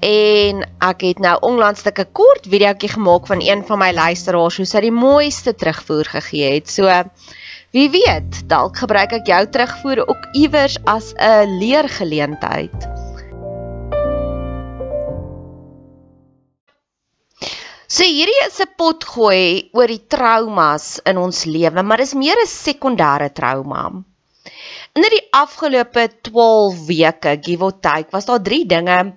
en ek het nou onlangs 'n kort videoetjie gemaak van een van my luisteraars hoe sy die mooiste terugvoer gegee het. So wie weet, dalk gebruik ek jou terugvoer ook iewers as 'n leergeleentheid. So hierdie is 'n potgooi oor die traumas in ons lewe, maar dis meer 'n sekondêre trauma. In die afgelope 12 weke, give or take, was daar 3 dinge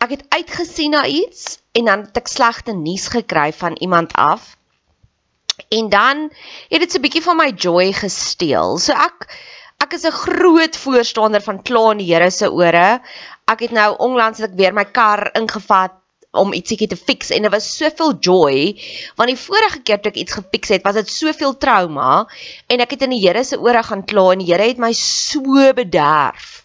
ek het uitgesien na iets en dan het ek slegte nuus gekry van iemand af. En dan het dit so 'n bietjie van my joy gesteel. So ek ek is 'n groot voorstander van kla in die Here se ore. Ek het nou onlangs het ek weer my kar ingevat om ietsiekie te fix en dit was soveel joy want die vorige keer toe ek iets gefix het was dit soveel trauma en ek het in die Here se ore gaan kla en die Here het my so bederf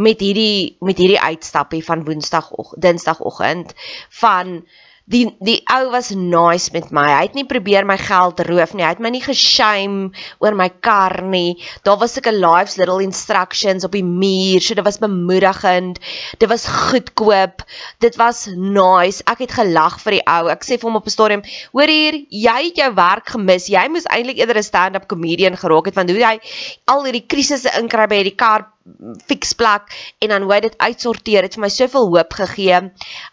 met hierdie met hierdie uitstappie van Woensdag Dinsdagoggend van die die ou was nice met my. Hy het nie probeer my geld roof nie. Hy het my nie geshame oor my kar nie. Daar was sulke life's little instructions op die muur. So dit was bemoedigend. Dit was goedkoop. Dit was nice. Ek het gelag vir die ou. Ek sê vir hom op 'n stadium: "Hoor hier, jy het jou werk gemis. Jy moes eintlik eerder 'n stand-up comedian geraak het want hoe jy al hierdie krisisse inkry by hierdie kar fix plek en dan hoe hy dit uitsorteer het vir my soveel hoop gegee.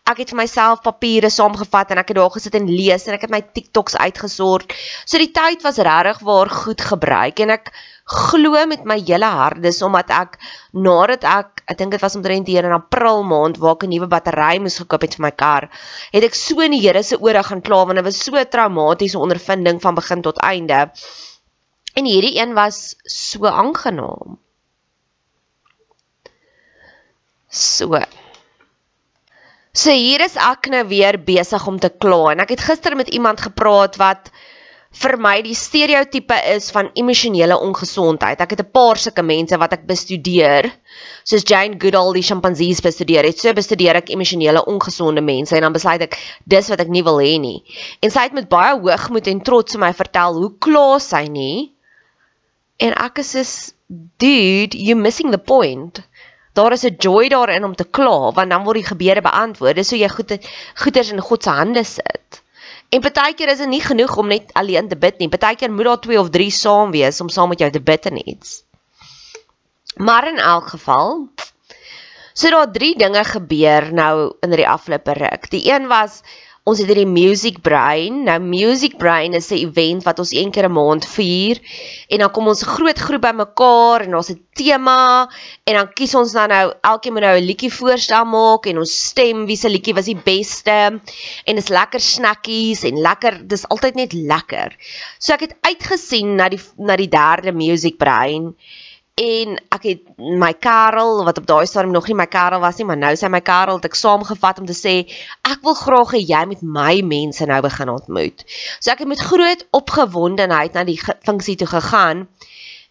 Ek het vir myself papiere saamgevat en ek het daar gesit en lees en ek het my TikToks uitgesort. So die tyd was regtig waar goed gebruik en ek glo met my hele hart dis omdat ek nadat ek ek dink dit was omtrent hier in April maand waar ek 'n nuwe battery moes gekoop het vir my kar, het ek so in die Here se ore gaan kla want dit was so 'n traumatiese ondervinding van begin tot einde. En hierdie een was so aangenaam. So. So hier is ek nou weer besig om te kla en ek het gister met iemand gepraat wat vir my die stereotipe is van emosionele ongesondheid. Ek het 'n paar sulke mense wat ek bestudeer, soos Jane Goodall die sjimpansees bestudeer het. So bestudeer ek emosionele ongesonde mense en dan besluit ek dis wat ek nie wil hê nie. En sy het met baie hoogmoed en trots vir my vertel hoe klaar sy nie. En ek is soos dude, you missing the point daar is 'n joy daarin om te kla want dan word die gebede beantwoord. Dis hoe jy goed goeders in God se hande sit. En partykeer is dit nie genoeg om net alleen te bid nie. Partykeer moet daar 2 of 3 saam wees om saam met jou te bid en iets. Maar in elk geval so daar drie dinge gebeur nou in die afgelope ruk. Die een was ons het hierdie Music Brain. Nou Music Brain is 'n event wat ons een keer 'n maand vier en dan kom ons 'n groot groep bymekaar en ons het 'n tema en dan kies ons dan nou elkeen moet nou 'n liedjie voorstel maak en ons stem wie se liedjie was die beste en dis lekker snackies en lekker dis altyd net lekker. So ek het uitgesien na die na die derde Music Brain en ek het my Karel wat op daai stadium nog nie my Karel was nie, maar nou sy my Karel het ek saamgevat om te sê ek wil graag hê jy met my mense nou begin ontmoet. So ek het met groot opgewondenheid na die funksie toe gegaan.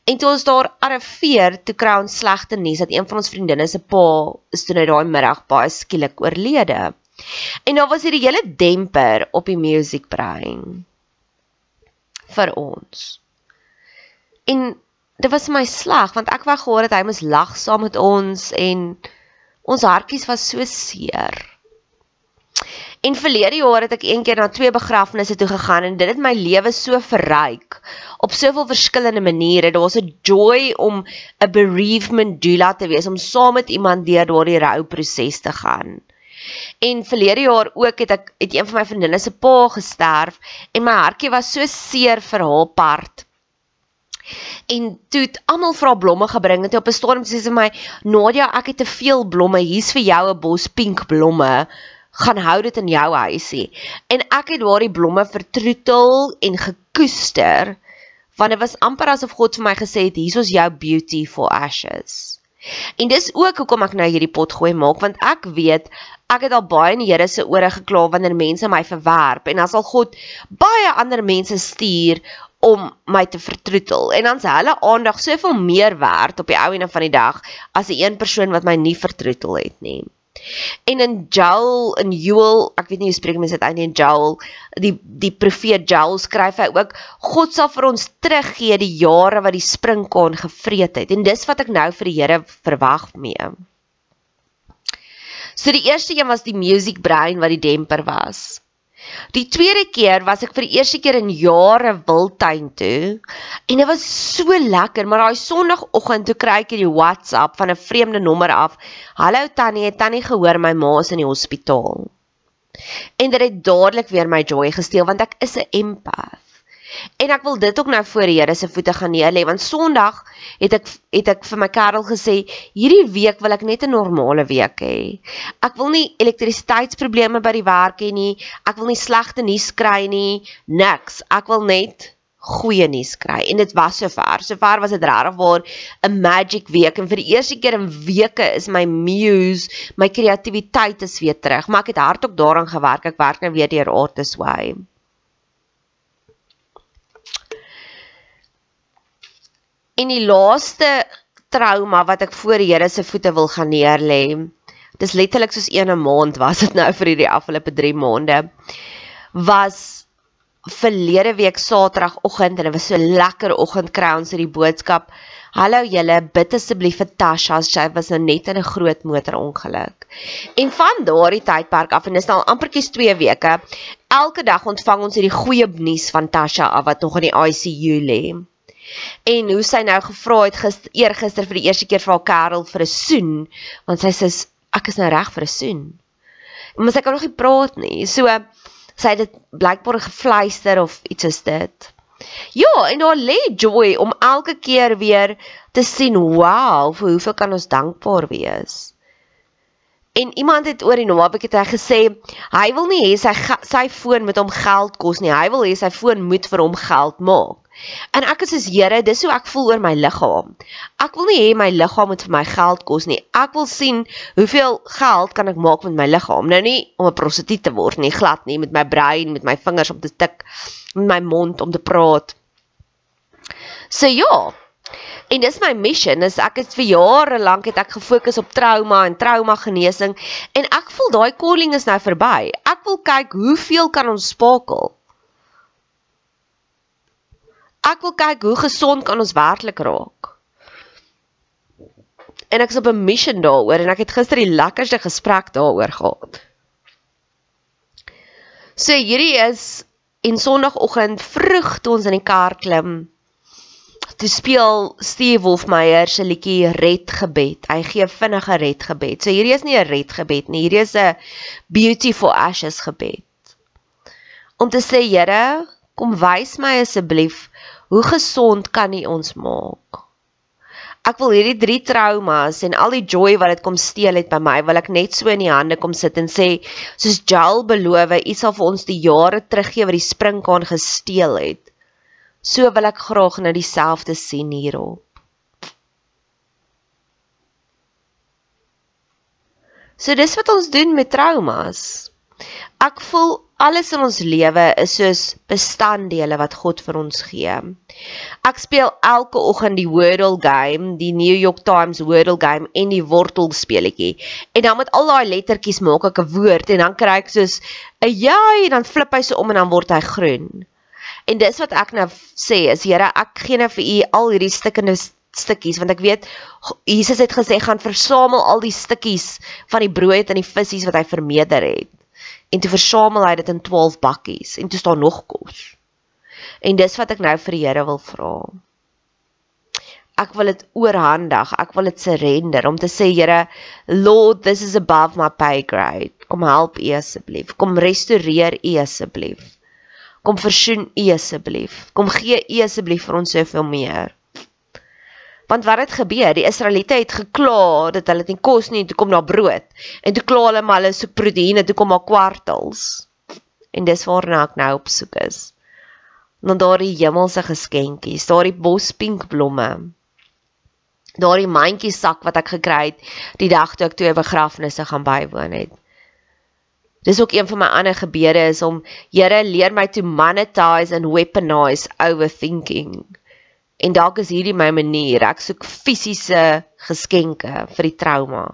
En toe ons daar arriveer, toe kry ons slegte nuus dat een van ons vriendinne se pa is toe net daai middag baie skielik oorlede. En daar was hierdie hele demper op die music brain vir ons. En dit was my sleg want ek wou gehoor het hy moes lag saam met ons en ons hartjies was so seer. En verlede jaar het ek een keer na twee begrafnisse toe gegaan en dit het my lewe so verryk op soveel verskillende maniere. Daar was 'n joy om 'n bereavement doula te wees, om saam met iemand deur daardie rouproses te gaan. En verlede jaar ook het ek het een van my vriendinne se pa gesterf en my hartjie was so seer vir haar part en toe het almal vra blomme gebring en toe op 'n storm sê sy my Nadia ek het te veel blomme. Hier's vir jou 'n bos pink blomme. Gaan hou dit in jou huisie en ek het daardie blomme vertroetel en gekoester want dit was amper asof God vir my gesê het hier is jou beauty for ashes. En dis ook hoekom ek nou hierdie pot gooi maak want ek weet ek het al baie in die Here se ore gekla wanneer mense my verwerp en as al God baie ander mense stuur om my te vertroetel. En dan's hulle aandag soveel meer werd op die ou ene van die dag as 'n een persoon wat my nie vertroetel het nie. En in Joel in Joel, ek weet nie hoe spreek mense dit uit nie, Joel, die die profeet Joel skryf hy ook God sal vir ons teruggee die jare wat die sprinkaan gevreet het. En dis wat ek nou vir die Here verwag mee. So die eerste een was die music brain wat die demper was. Die tweede keer was ek vir die eerste keer in jare wildtuin toe en dit was so lekker, maar daai sonoggend toe kry ek hierdie WhatsApp van 'n vreemde nommer af. Hallo Tannie, het Tannie gehoor my ma is in die hospitaal? En dit het dadelik weer my joy gesteel want ek is 'n empath. En ek wil dit ook nou voor die Here se voete gaan neerlê want Sondag het ek het ek vir my Karel gesê hierdie week wil ek net 'n normale week hê. Ek wil nie elektrisiteitsprobleme by die werk hê nie. Ek wil nie slegte nuus kry nie. Niks. Ek wil net goeie nuus kry. En dit was sover. Sover was dit regtig waar 'n magic week en vir die eerste keer in weke is my muse, my kreatiwiteit is weer terug. Maar ek het hard ook daaraan gewerk. Ek werk nou weer deur Artist Way. En die laaste trauma wat ek voor die Here se voete wil gaan neerlê. Dis letterlik soos 'n maand was dit nou vir hierdie afgelope 3 maande. Was verlede week Saterdagoggend en dit was so lekker oggend kry ons hierdie boodskap. Hallo julle, bid asseblief vir Tasha, sy was nou net in 'n groot motorongeluk. En van daardie tydperk af en dis nou amperkies 2 weke, elke dag ontvang ons hierdie goeie nuus van Tasha af wat nog in die ICU lê en hoe sy nou gevra het gister eergister vir die eerste keer vir haar Karel vir 'n soen want sy sê ek is nou reg vir 'n soen. Maar sy kan nog nie praat nie. So sy het dit blykbaar gefluister of iets is dit. Ja, en daar lê joy om elke keer weer te sien, wow, vir hoeveel kan ons dankbaar wees. En iemand het oor die naweek hy gesê hy wil nie hê sy sy foon moet hom geld kos nie. Hy wil hê sy foon moet vir hom geld maak. En ek is soos Here, dis hoe ek voel oor my liggaam. Ek wil nie hê my liggaam moet vir my geld kos nie. Ek wil sien hoeveel geld kan ek maak met my liggaam. Nou nie om 'n prostituut te word nie, glad nie, met my brein, met my vingers om te tik, met my mond om te praat. So ja. En dis my mission. Is ek het vir jare lank het ek gefokus op trauma en trauma genesing en ek voel daai calling is nou verby. Ek wil kyk hoeveel kan ons spakel. Ek wil kyk hoe gesond kan ons werklik raak. En ek is op 'n mission daaroor en ek het gister die lekkerste gesprek daaroor gehad. So hierdie is en Sondagoggend vroeg toe ons in die kar klim. Toe speel Steve Wolfmeyer se liedjie Red Gebed. Hy gee vinnige red gebed. So hierdie is nie 'n red gebed nie, hierdie is 'n beautiful ashes gebed. Om te sê Here, kom wys my asseblief Hoe gesond kan U ons maak? Ek wil hierdie drie traumas en al die joy wat dit kom steel het by my, wil ek net so in die hande kom sit en sê, soos Jal beloof, U sal vir ons die jare teruggee wat die sprinkaan gesteel het. So wil ek graag nou dieselfde sien hierop. So dis wat ons doen met traumas. Ek voel alles in ons lewe is soos bestanddele wat God vir ons gee. Ek speel elke oggend die Wordle game, die New York Times Wordle game en die wortel speletjie. En dan met al daai lettertjies maak ek 'n woord en dan kry ek soos 'n ja en dan flip hy so om en dan word hy groen. En dis wat ek nou sê is Here, ek gee nou vir u al hierdie stikkende stukkies want ek weet Jesus het gesê gaan versamel al die stukkies van die brood en die visse wat hy vermeerder het en toe versamel hy dit in 12 bakkies en toe staan nog kos. En dis wat ek nou vir die Here wil vra. Ek wil dit oorhandig, ek wil dit surrender om te sê Here, Lord, this is above my pay grade. Kom help U asseblief. Kom restoreer U asseblief. Kom versoen U asseblief. Kom gee U asseblief vir ons soveel meer. Want wat het gebeur? Die Israeliete het gekla dat hulle nie kos nie, toe kom daar brood. En toe kla hulle maar hulle soek proteïene, toe kom maar kwartels. En dis waarna ek nou op soek is. Na daardie hemelse geskenkies, daardie bospinkblomme. Daardie mandjie sak wat ek gekry het die dag toe ek twee begrafnisse gaan bywoon het. Dis ook een van my ander gebede is om Here leer my to monetize and weaponize overthinking. En dalk is hierdie my manier. Ek soek fisiese geskenke vir die trauma.